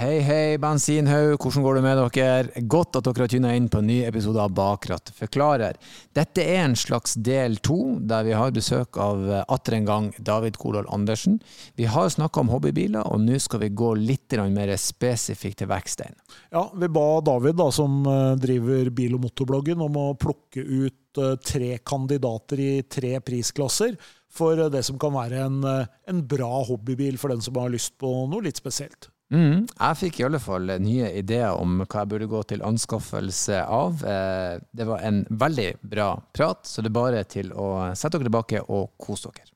Hei, hei, bensinhaug. Hvordan går det med dere? Godt at dere har tuna inn på en ny episode av Bakratt forklarer. Dette er en slags del to, der vi har besøk av eh, atter en gang David Kolal Andersen. Vi har snakka om hobbybiler, og nå skal vi gå litt mer spesifikt til verkstedet. Ja, vi ba David, da, som eh, driver bil- og motorbloggen, om å plukke ut eh, tre kandidater i tre prisklasser for det som kan være en, en bra hobbybil for den som har lyst på noe litt spesielt. Mm, jeg fikk i alle fall nye ideer om hva jeg burde gå til anskaffelse av. Eh, det var en veldig bra prat, så det er bare til å sette dere tilbake og kose dere.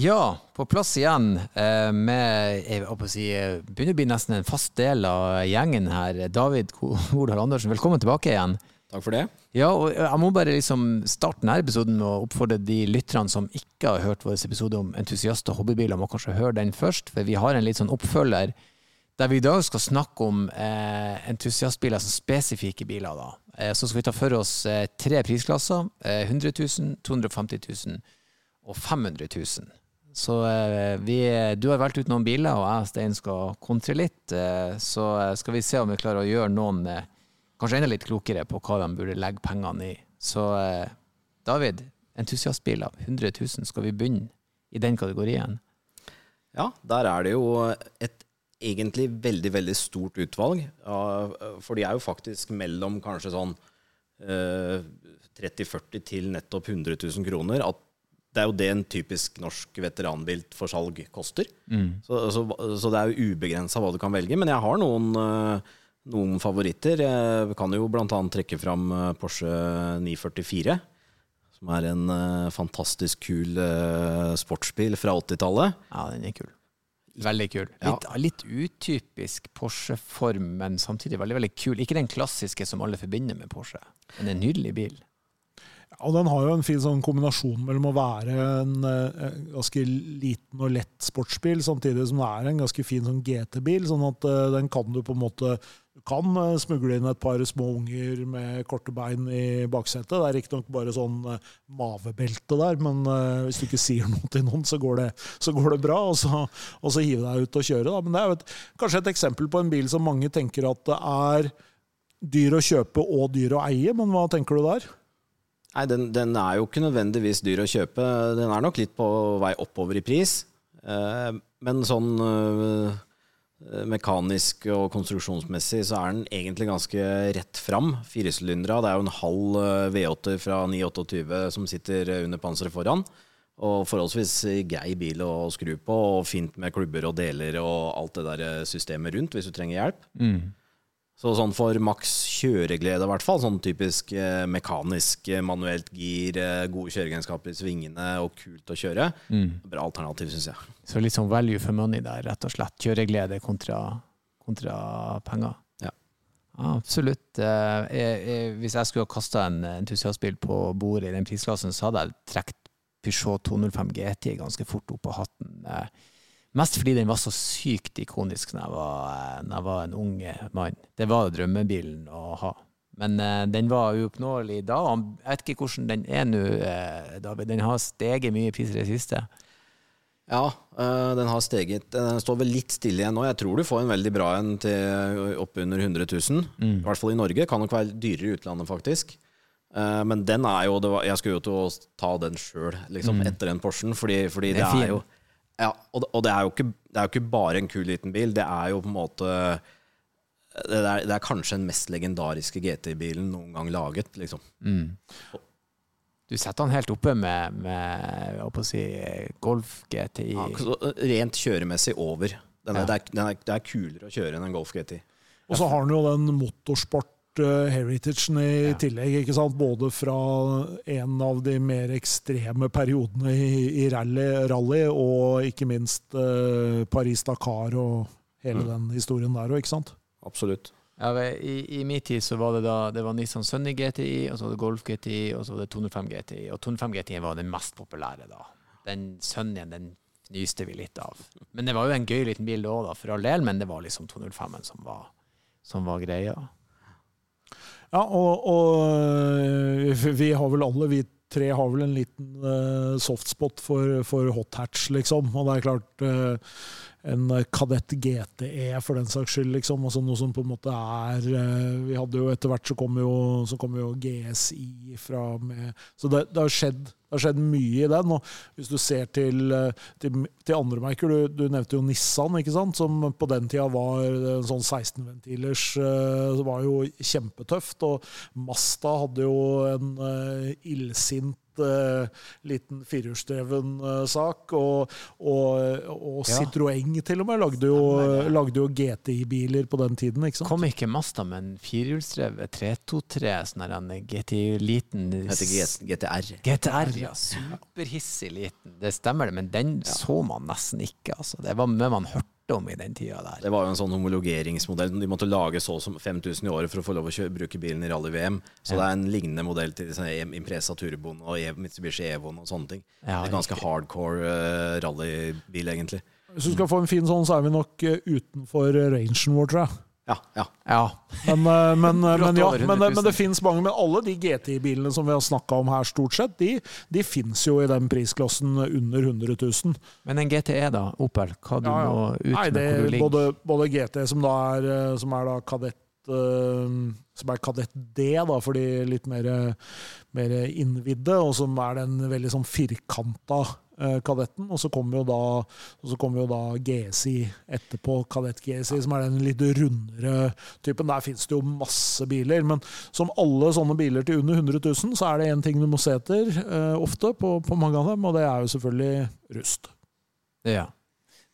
Ja, på plass igjen eh, med jeg å si, begynner å bli nesten en fast del av gjengen her. David Odal Andersen, velkommen tilbake igjen. Takk for det. Ja, og Jeg må bare liksom starte denne episoden med å oppfordre de lytterne som ikke har hørt vår episode om entusiast- og hobbybiler, må kanskje høre den først. For vi har en litt sånn oppfølger der vi i dag skal snakke om eh, entusiastbiler, altså spesifikke biler. da. Eh, så skal vi ta for oss eh, tre prisklasser. 100 000, 250 000 og 500 000. Så eh, vi, du har valgt ut noen biler, og jeg og Stein skal kontre litt. Eh, så eh, skal vi se om vi klarer å gjøre noen kanskje enda litt klokere på hva de burde legge pengene i. Så David, entusiastbiler, 100 000, skal vi begynne i den kategorien? Ja, der er det jo et egentlig veldig, veldig stort utvalg. For de er jo faktisk mellom kanskje sånn 30-40 til nettopp 100 000 kroner. At det er jo det en typisk norsk veteranbil for salg koster. Mm. Så, så, så, det er jo ubegrensa hva du kan velge. Men jeg har noen, eh, noen favoritter. Jeg kan jo bl.a. trekke fram eh, Porsche 944. Som er en uh, fantastisk kul sportsbil fra 80-tallet. Ja, den er kul. Veldig kul. Litt, ja. litt utypisk Porsche-form, men samtidig veldig veldig kul. Ikke den klassiske som alle forbinder med Porsche, men en nydelig bil. Og den har jo en fin sånn kombinasjon mellom å være en, en eh, ganske liten og lett sportsbil, samtidig som det er en ganske fin sånn GT-bil. Sånn at uh, den kan du på en måte du kan uh, smugle inn et par små unger med korte bein i baksetet. Det er riktignok bare sånn mavebelte der, men hvis du ikke sier noe til noen, så går det, så går det bra. Og så, og så hive deg ut og kjøre. Da. Men det er jo kanskje et eksempel på en bil som mange tenker at det er dyr å kjøpe og dyr å eie, men hva tenker du der? Nei, den, den, er jo ikke nødvendigvis dyr å kjøpe. Den er nok litt på vei oppover i pris. Eh, men sånn eh, mekanisk og konstruksjonsmessig så er den egentlig ganske rett fram. Firesylindra. Det er jo en halv eh, V8 fra 928 som sitter under panseret foran. Og forholdsvis grei bil å skru på, og fint med klubber og deler og alt det der systemet rundt hvis du trenger hjelp. Mm. Så sånn for maks kjøreglede, i hvert fall. Sånn typisk eh, mekanisk, eh, manuelt gir, eh, gode kjøregenskaper i svingene og kult å kjøre. Mm. Bra alternativ, syns jeg. Så litt sånn value for money der, rett og slett. Kjøreglede kontra, kontra penger. Ja. ja absolutt. Eh, jeg, jeg, hvis jeg skulle ha kasta en entusiastbil på bordet i den prisklassen, så hadde jeg trukket Peugeot 205 GT ganske fort opp på hatten. Eh, Mest fordi den var så sykt ikonisk da jeg var, når jeg var en ung mann. Det var drømmebilen å ha. Men uh, den var uoppnåelig da. Jeg vet ikke hvordan den er nå, uh, David. Den har steget mye pris i det siste. Ja, uh, den har steget. Den står vel litt stille igjen nå. Jeg tror du får en veldig bra en til oppunder 100 000. Mm. I hvert fall i Norge. Kan nok være dyrere i utlandet, faktisk. men den er jo var, Jeg skulle jo til å ta den sjøl, liksom, mm. etter den Porschen, fordi, fordi det, er, det er jo ja, og, og det, er ikke, det, er jo ikke, bare en kul liten bil. Det er jo på en måte Det er, det er kanskje den mest legendariske GT-bilen noen gang laget, liksom. Mm. Du setter den helt oppe med, med å si, Golf GTI? Ja, rent kjøremessig over. Den er, ja. det, er, det, er, kulere å kjøre enn en Golf GTI. Og så har den jo den motorsport heritagen i ja. tillegg. ikke sant? Både fra en av de mer ekstreme periodene i, i rally, rally, og ikke minst uh, Paris-Dakar og hele mm. den historien der òg, ikke sant? Absolutt. Ja, i, I min tid så var det da det var Nissan Sunny GTI, og så var det Golf GTI, og så var det 205 GTI. Og 205 GTI var den mest populære da. Den Sunnyen den nyste vi litt av. Men det var jo en gøy liten bil da, for all del, men det var liksom 205-en som var som var greia. Ja, og, og øh, vi har vel alle, vi tre har vel en liten uh, softspot for, for hot hatch, liksom. Og det er klart uh, en kadett GTE for den saks skyld, liksom. Altså noe som på en måte er uh, Vi hadde jo etter hvert så kom jo, så kom jo GSI fra med Så det, det har skjedd det har skjedd mye i den. og Hvis du ser til, til, til andre merker, du, du, nevnte jo Nissan, ikke sant? som på den tida var en sånn 16-ventilers Det var jo kjempetøft. Og Masta hadde jo en illsint liten firehjulsdreven uh, sak. Og, og, og ja. Citroën til og med lagde jo, lagde jo GTI-biler på den tiden. ikke sant? Kom ikke Masta med en firehjulsdrevet 323, sånn en GTI-liten GTR. GTR, ja. Superhissig liten. Det stemmer det, men den ja. så man nesten ikke. altså. Det var med man hørte om i den tida der. Det var jo en sånn homologeringsmodell. De måtte lage så som 5000 i året for å få lov å kjøre, bruke bilen i rally-VM. Så ja. det er en lignende modell til sånn Impresa Turboen og e- Mitsubishi Evoen og sånne ting. Ja, det er ganske hardcore uh, rallybil, egentlig. Hvis du skal få en fin sånn, så er vi nok uh, utenfor rangen vår, tror jeg. Ja. ja. ja. Men, eh, men, eh, men, ja, men, men det fins mange. Men alle de GTI-bilene som vi har snakka om her, stort sett, de, de fins jo i den prisklassen under 100 000. Men en GTE, da? Opel? Hva du ja, ja. må ut Nei, det, med hvor du ligger? Både, både GT, som da er, eh, som er da kadett som er kadett D, da, for de litt mer, mer innvidde, og som er den veldig sånn firkanta Eh, kadetten. Og så kommer jo da, kommer jo da GSI etterpå, kadett GSI, som er den litt rundere typen. Der finnes det jo masse biler. Men som alle sånne biler til under 100 000, så er det én ting du må se etter uh, ofte på, på, mange av dem, og det er jo selvfølgelig rust. Ja.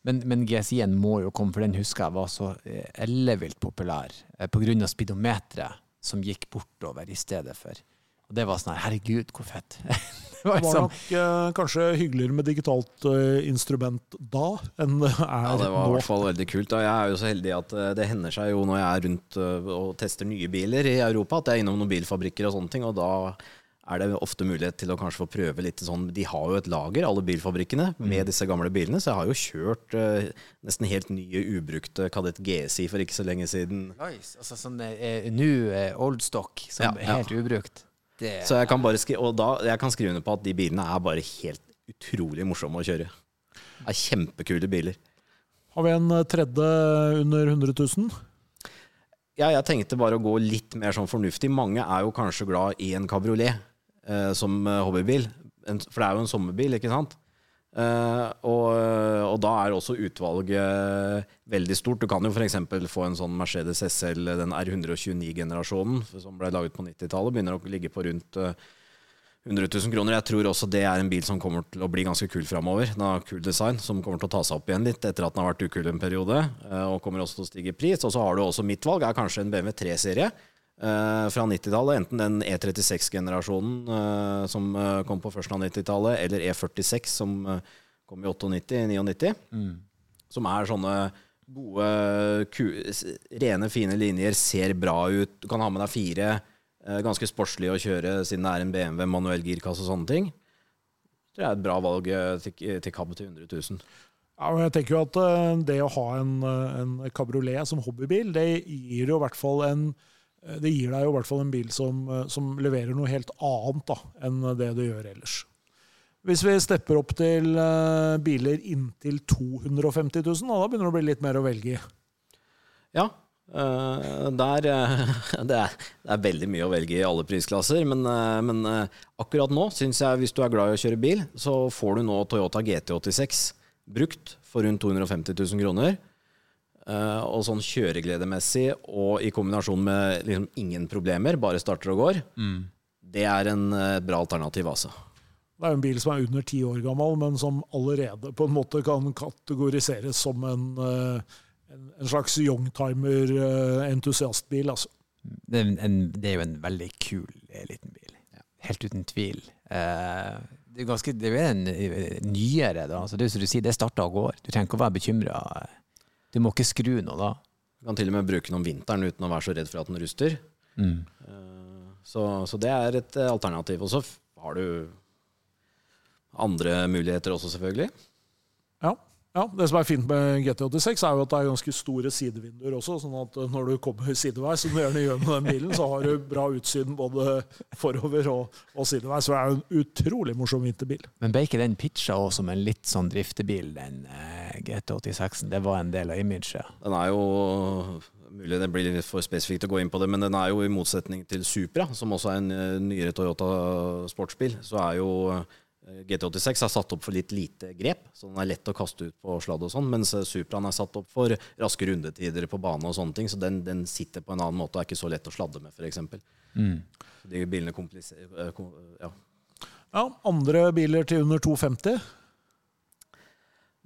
Men, men GSI-en må jo komme, for den husker jeg var så eh, ellevilt populær eh, pga. speedometeret som gikk bortover i stedet for. Og det var sånn her, herregud, hvor fett. det var, var nok eh, kanskje hyggeligere med digitalt eh, instrument da enn det er nå. Ja, det var i hvert fall veldig kult. Og jeg er jo så heldig at eh, det hender seg jo når jeg er rundt uh, og tester nye biler i Europa, at jeg er innom noen bilfabrikker og sånne ting. og da er det ofte mulighet til å kanskje få prøve litt sånn De har jo et lager, alle bilfabrikkene, med mm. disse gamle bilene. Så jeg har jo kjørt uh, nesten helt nye, ubrukte Kadett GSI for ikke så lenge siden. Nice. Altså sånn uh, new uh, old stock, som ja, er helt ja. ubrukt. Det, så jeg kan bare skrive, og da, jeg kan skrive under på at de bilene er bare helt utrolig morsomme å kjøre. Det er kjempekule biler. Har vi en eh, tredje under 100 000? Ja, jeg tenkte bare å gå litt mer sånn fornuftig. Mange er jo kanskje glad i en kabriolet eh, som eh, hobbybil. En, for det er jo en sommerbil, ikke sant? Uh, og, og, da er også utvalget veldig stort. Du kan jo f.eks. få en sånn Mercedes SL, den R129-generasjonen som ble laget på 90-tallet, begynner å ligge på rundt uh, 100 000 kroner. Jeg tror også det er en bil som kommer til å bli ganske kul framover. Den har kul design, som kommer til å ta seg opp igjen litt etter at den har vært ukul en periode. Uh, og kommer også til å stige i pris. Og så har du også mitt valg, er kanskje en BMW 3-serie. Uh, fra 90-tallet. Enten den E36-generasjonen uh, som uh, kom på førsten av 90-tallet, eller E46 som kom i 98-99. Mm. Som er sånne gode, rene, fine linjer, ser bra ut. Du kan ha med deg fire. ganske sportslig å kjøre siden det er en BMW manuell girkasse og sånne ting. Det er et bra valg til, til cab til 100 000. Ja, jeg tenker jo at Det å ha en, en kabriolet som hobbybil, det gir jo i hvert fall en Eh, det gir deg jo i hvert fall en bil som, eh, som leverer noe helt annet da, enn det du gjør ellers. Hvis vi stepper opp til uh, biler inntil 250 000, da, da begynner det å bli litt mer å velge i. Ja. Der, det, er, det, er, veldig mye å velge i alle prisklasser. Men, men akkurat nå syns jeg, hvis du er glad i å kjøre bil, så får du nå Toyota GT86 brukt for rundt 250 000 kroner. Uh, og sånn kjøregledemessig og i kombinasjon med liksom ingen problemer, bare starter og går, mm. det er en uh, bra alternativ, altså. Det er jo en bil som er under ti år gammel, men som allerede på en måte kan kategoriseres som en, uh, en, en slags youngtimer-entusiastbil. altså. Det er, en, det er, jo en veldig kul liten bil. Helt uten tvil. det er ganske, det er en nyere, da. Så det er som du sier, det starter og går. Du trenger ikke å være bekymra du må ikke skru noe da. Du kan til og med bruke den om vinteren uten å være så redd for at den ruster. Mm. Eh, så, så, det er et eh, alternativ. Og så har du andre muligheter også, selvfølgelig. Ja. Ja, Det som er fint med GT86, er jo at det er ganske store sidevinduer også. sånn at når du kommer sideveis, som du gjerne gjør med den bilen, så har du bra utsyn både forover og, og sideveis. Så det er jo en utrolig morsom vinterbil. Men ble ikke den pitcha òg som en litt sånn driftebil, den eh, GT86-en? Det var en del av imaget? Den er jo Mulig det blir litt for spesifikt å gå inn på det, men den er jo i motsetning til Supra, som også er en eh, nyere Toyota sportsbil, så er jo Eh, GT86 er satt opp for litt lite grep, så den er lett å kaste ut på sladd og sånn, mens eh, Supraen er satt opp for raske rundetider på bane og sånne ting, så den, den sitter på en annen måte og er ikke så lett å sladde med, f.eks. Mm. De bilene kompliserer eh, ja. ja. Andre biler til under 250?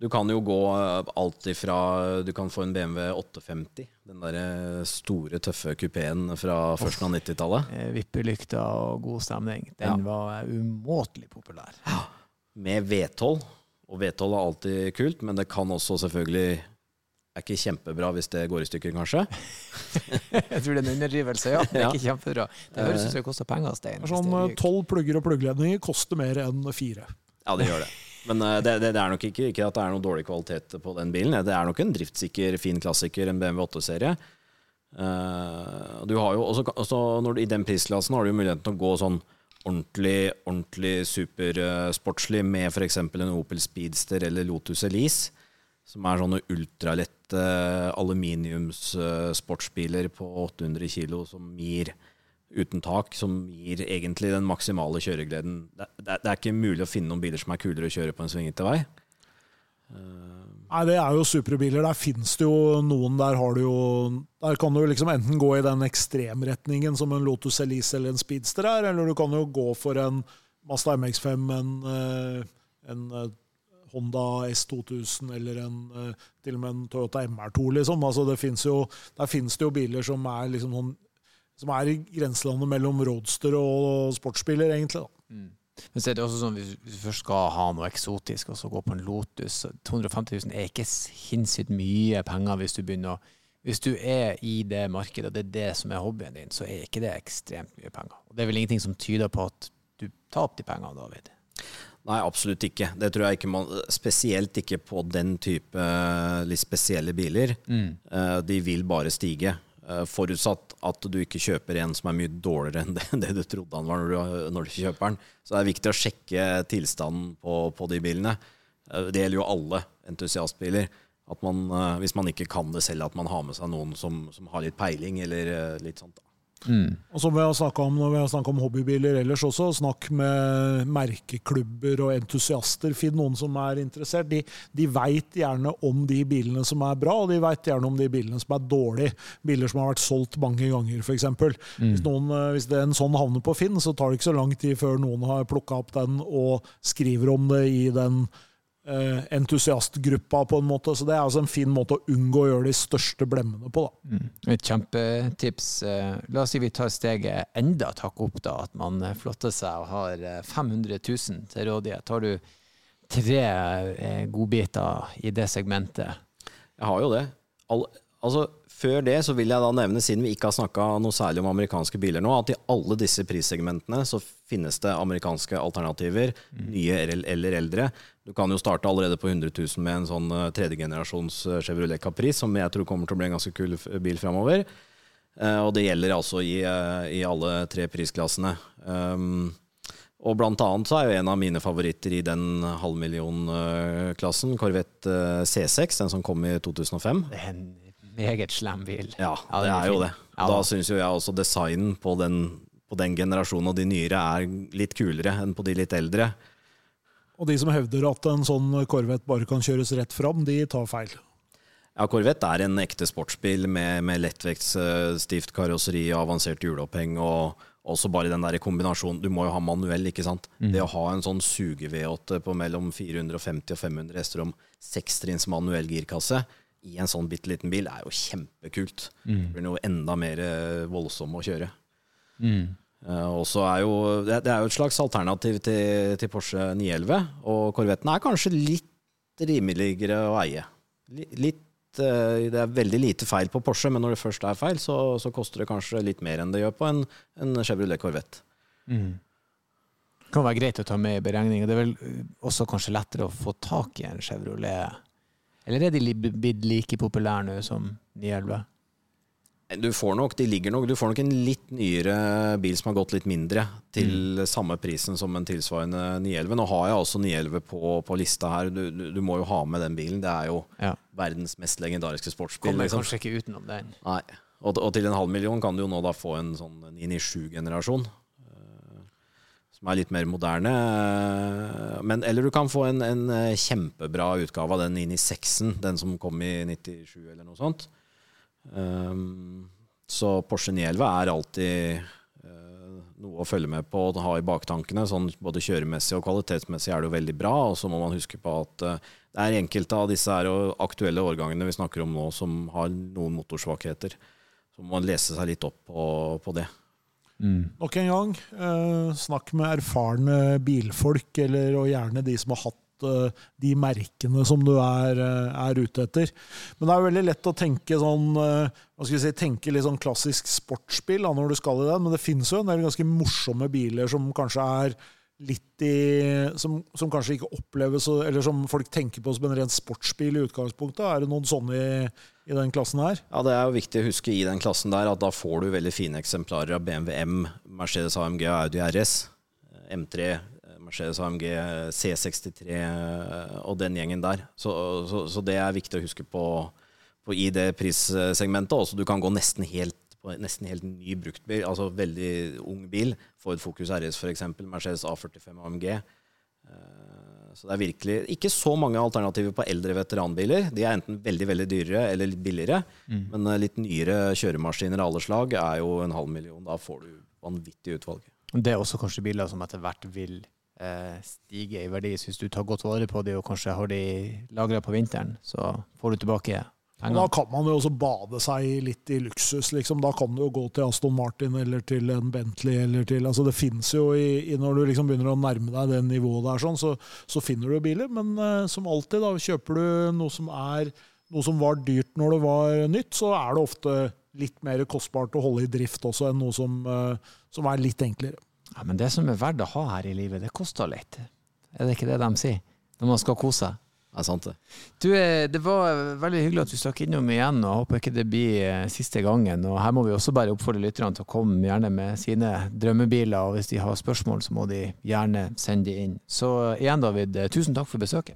Du kan jo gå eh, alt ifra Du kan få en BMW 850. Den der eh, store, tøffe kupeen fra førsten av 90-tallet. Eh, vippelykta og god stemning. Den ja. var umåtelig populær. Ja. Med V12. Og V12 er alltid kult, men det kan også selvfølgelig er ikke kjempebra hvis det går i stykker, kanskje. jeg tror det er en underdrivelse, ja. Det er ikke kjempebra. Det høres ut som det koster penger, Stein. Sånn tolv plugger og pluggledninger koster mer enn fire. Ja, det gjør det. Men uh, det, det, det, er nok ikke, ikke, at det er noe dårlig kvalitet på den bilen. Det er nok en driftssikker, fin klassiker, en BMW 8-serie. Uh, du har jo også, også du, I den prisklassen har du jo muligheten til å gå sånn ordentlig, ordentlig supersportslig med f.eks. en Opel Speedster eller Lotus Elise, som er sånne ultralette aluminiumssportsbiler på 800 kg som gir uten tak, som gir egentlig den maksimale kjøregleden. Det, det, det, er ikke mulig å finne noen biler som er kulere å kjøre på en svingete vei. Nei, det er jo supre biler. Der fins det jo noen der har du jo Der kan du liksom enten gå i den ekstremretningen som en Lotus Elise eller en Speedster er, eller du kan jo gå for en Mazda MX5, en, eh, en eh, Honda S2000 eller en, eh, til og med en Toyota MR2, liksom. Altså det jo, der fins det jo biler som er liksom sånn som er i grenselandet mellom roadster og sportsbiler, egentlig. da. Mm. Men så er det også sånn, Hvis du først skal ha noe eksotisk, og så gå på en Lotus 250 000 er ikke sinnssykt mye penger hvis du begynner å hvis du er i det markedet, og det er det som er hobbyen din, så er ikke det ekstremt mye penger. Og Det er vel ingenting som tyder på at du tar opp de pengene, David? Nei, absolutt ikke. Det tror jeg ikke man Spesielt ikke på den type litt spesielle biler. Mm. Eh, de vil bare stige. Eh, forutsatt at du ikke kjøper en som er mye dårligere enn det, det du trodde han var når du, når du, kjøper den. Så det er viktig å sjekke tilstanden på, på de bilene. Eh, det gjelder jo alle entusiastbiler. Man, eh, hvis man ikke kan det selv, at man har med seg noen som, som har litt peiling, eller litt sånt. Mm. Og som vi har snakka om når vi har snakka om hobbybiler ellers også, snakk med merkeklubber og entusiaster. Finn noen som er interessert. De, de veit gjerne om de bilene som er bra, og de veit gjerne om de bilene som er dårlige. Biler som har vært solgt mange ganger, f.eks. Mm. Hvis, noen, eh, hvis det en sånn havner på Finn, så tar det ikke så lang tid før noen har plukka opp den og skriver om det i den entusiastgruppa, på en måte. Så det er altså en fin måte å unngå å gjøre de største blemmene på. Da. Mm. Et kjempetips. Uh, la oss si vi tar steget enda et hakk opp, da. At man flotter seg og har 500 eh, 000 til rådighet. Har du tre godbiter i det segmentet? Jeg har jo det. Al altså, før det så vil jeg da nevne, siden vi ikke har snakka noe særlig om amerikanske biler nå, at i alle disse prissegmentene så finnes det amerikanske alternativer, mm. nye eller eldre. Du kan jo starte allerede på 100 000 med en sånn uh, tredjegenerasjons uh, Chevrolet Caprice, som jeg tror kommer til å bli en ganske kul bil framover. Uh, og det gjelder altså i, i alle tre prisklassene. Um, og blant annet så er jo en av mine favoritter i den halvmillion-klassen Corvette C6, den som kom i 2005. Det er en meget slem bil. Ja, ja det er jo det. Da syns jo jeg også designen på den, på den generasjonen og de nyere er litt kulere enn på de litt eldre. Og de som hevder at en sånn Corvette bare kan kjøres rett fram, de tar feil. Ja, Corvette er en ekte sportsbil med, med lettvektsstift karosseri og avansert hjuloppheng. og også bare den der kombinasjonen. Du må jo ha manuell, ikke sant. Mm. Det å ha en sånn suge-V8 på mellom 450 og 500 hester om sekstrinns manuell girkasse i en sånn bitte liten bil er jo kjempekult. Mm. Det blir noe enda mer eh, voldsomt å kjøre. Mm. Uh, er jo, det, er jo et slags alternativ til, til, Porsche 911. Og Corvetten er kanskje litt rimeligere å eie. Litt, uh, det er veldig lite feil på Porsche, men når det først er feil, så, så koster det kanskje litt mer enn det gjør på en, en Chevrolet Corvette. Mm. Det kan være greit å ta med i beregninga. Det er vel også kanskje lettere å få tak i en Chevrolet Eller er de blitt like populære nå som 911? Du får nok, de ligger nok, du får nok en litt nyere bil som har gått litt mindre, til samme prisen som en tilsvarende 911. Nå har jeg også 911 på, på lista her. Du, du, du må jo ha med den bilen. Det er jo Ja. verdens mest legendariske sportsbil. Kommer Liksom. kanskje ikke utenom den. Nei. Og, og til en halv million kan du jo nå da få en sånn 997-generasjon. eh, Som er litt mer moderne. Men, eller du kan få en, en eh, kjempebra utgave av den 996-en, den som kom i 97 eller noe sånt. Um, så Porsche 911 er alltid uh, noe å følge med på og ha i baktankene. Sånn både kjøremessig og kvalitetsmessig er det jo veldig bra. Og så må man huske på at uh, det er enkelte av disse her og aktuelle årgangene vi snakker om nå, som har noen motorsvakheter. Så må man lese seg litt opp på, på det. Nok en gang, uh, snakk med erfarne bilfolk, eller, og gjerne de som har hatt de merkene som du er, eh, er ute etter. Men det er veldig lett å tenke sånn eh, hva skal vi si, tenke litt sånn klassisk sportsbil når du skal i den, men det finnes jo en del ganske morsomme biler som kanskje er litt i som, som kanskje ikke oppleves Eller som folk tenker på som en ren sportsbil i utgangspunktet. Er det noen sånne i, i den klassen her? Ja, Det er jo viktig å huske i den klassen der at da får du veldig fine eksemplarer av BMW M, Mercedes AMG og Audi RS. M3, Mercedes AMG, C63 eh, og den gjengen der. Så, så, så det er viktig å huske på, på i det prissegmentet. Også du kan gå nesten helt på nesten helt ny bruktbil, altså veldig ung bil. Ford Focus RS f.eks., Mercedes A45 AMG. Eh, Så det er virkelig ikke så mange alternativer på eldre veteranbiler. De er enten veldig veldig dyrere eller litt billigere. Men eh, litt nyere kjøremaskiner av alle slag er jo en halv million. Da får du vanvittig utvalg. Det er også kanskje biler som etter hvert vil eh, stige i verdi. Hvis du tar godt vare på de og kanskje har de lagra på vinteren, så får du tilbake pengene. da kan man jo også bade seg litt i luksus. Liksom. Da kan du jo gå til Aston Martin eller til en Bentley. Eller til, altså det finnes jo i, i Når du liksom begynner å nærme deg det nivået der, sånn, så, så finner du biler. Men eh, som alltid, da, kjøper du noe som, er, noe som var dyrt når det var nytt, så er det ofte litt mer kostbart å holde i drift også enn noe som, eh, som er litt enklere. Ja, men det som er verdt å ha her i livet, det koster litt. Er det ikke det de sier? Når man skal kose seg. Er sant, det. Du, eh, det var veldig hyggelig at du stakk innom igjen, og håper ikke det blir eh, siste gangen. Og her må vi også bare oppfordre lytterne til å komme gjerne med sine drømmebiler, og hvis de har spørsmål, så må de gjerne sende de inn. Så eh, igjen, David, tusen takk for besøket.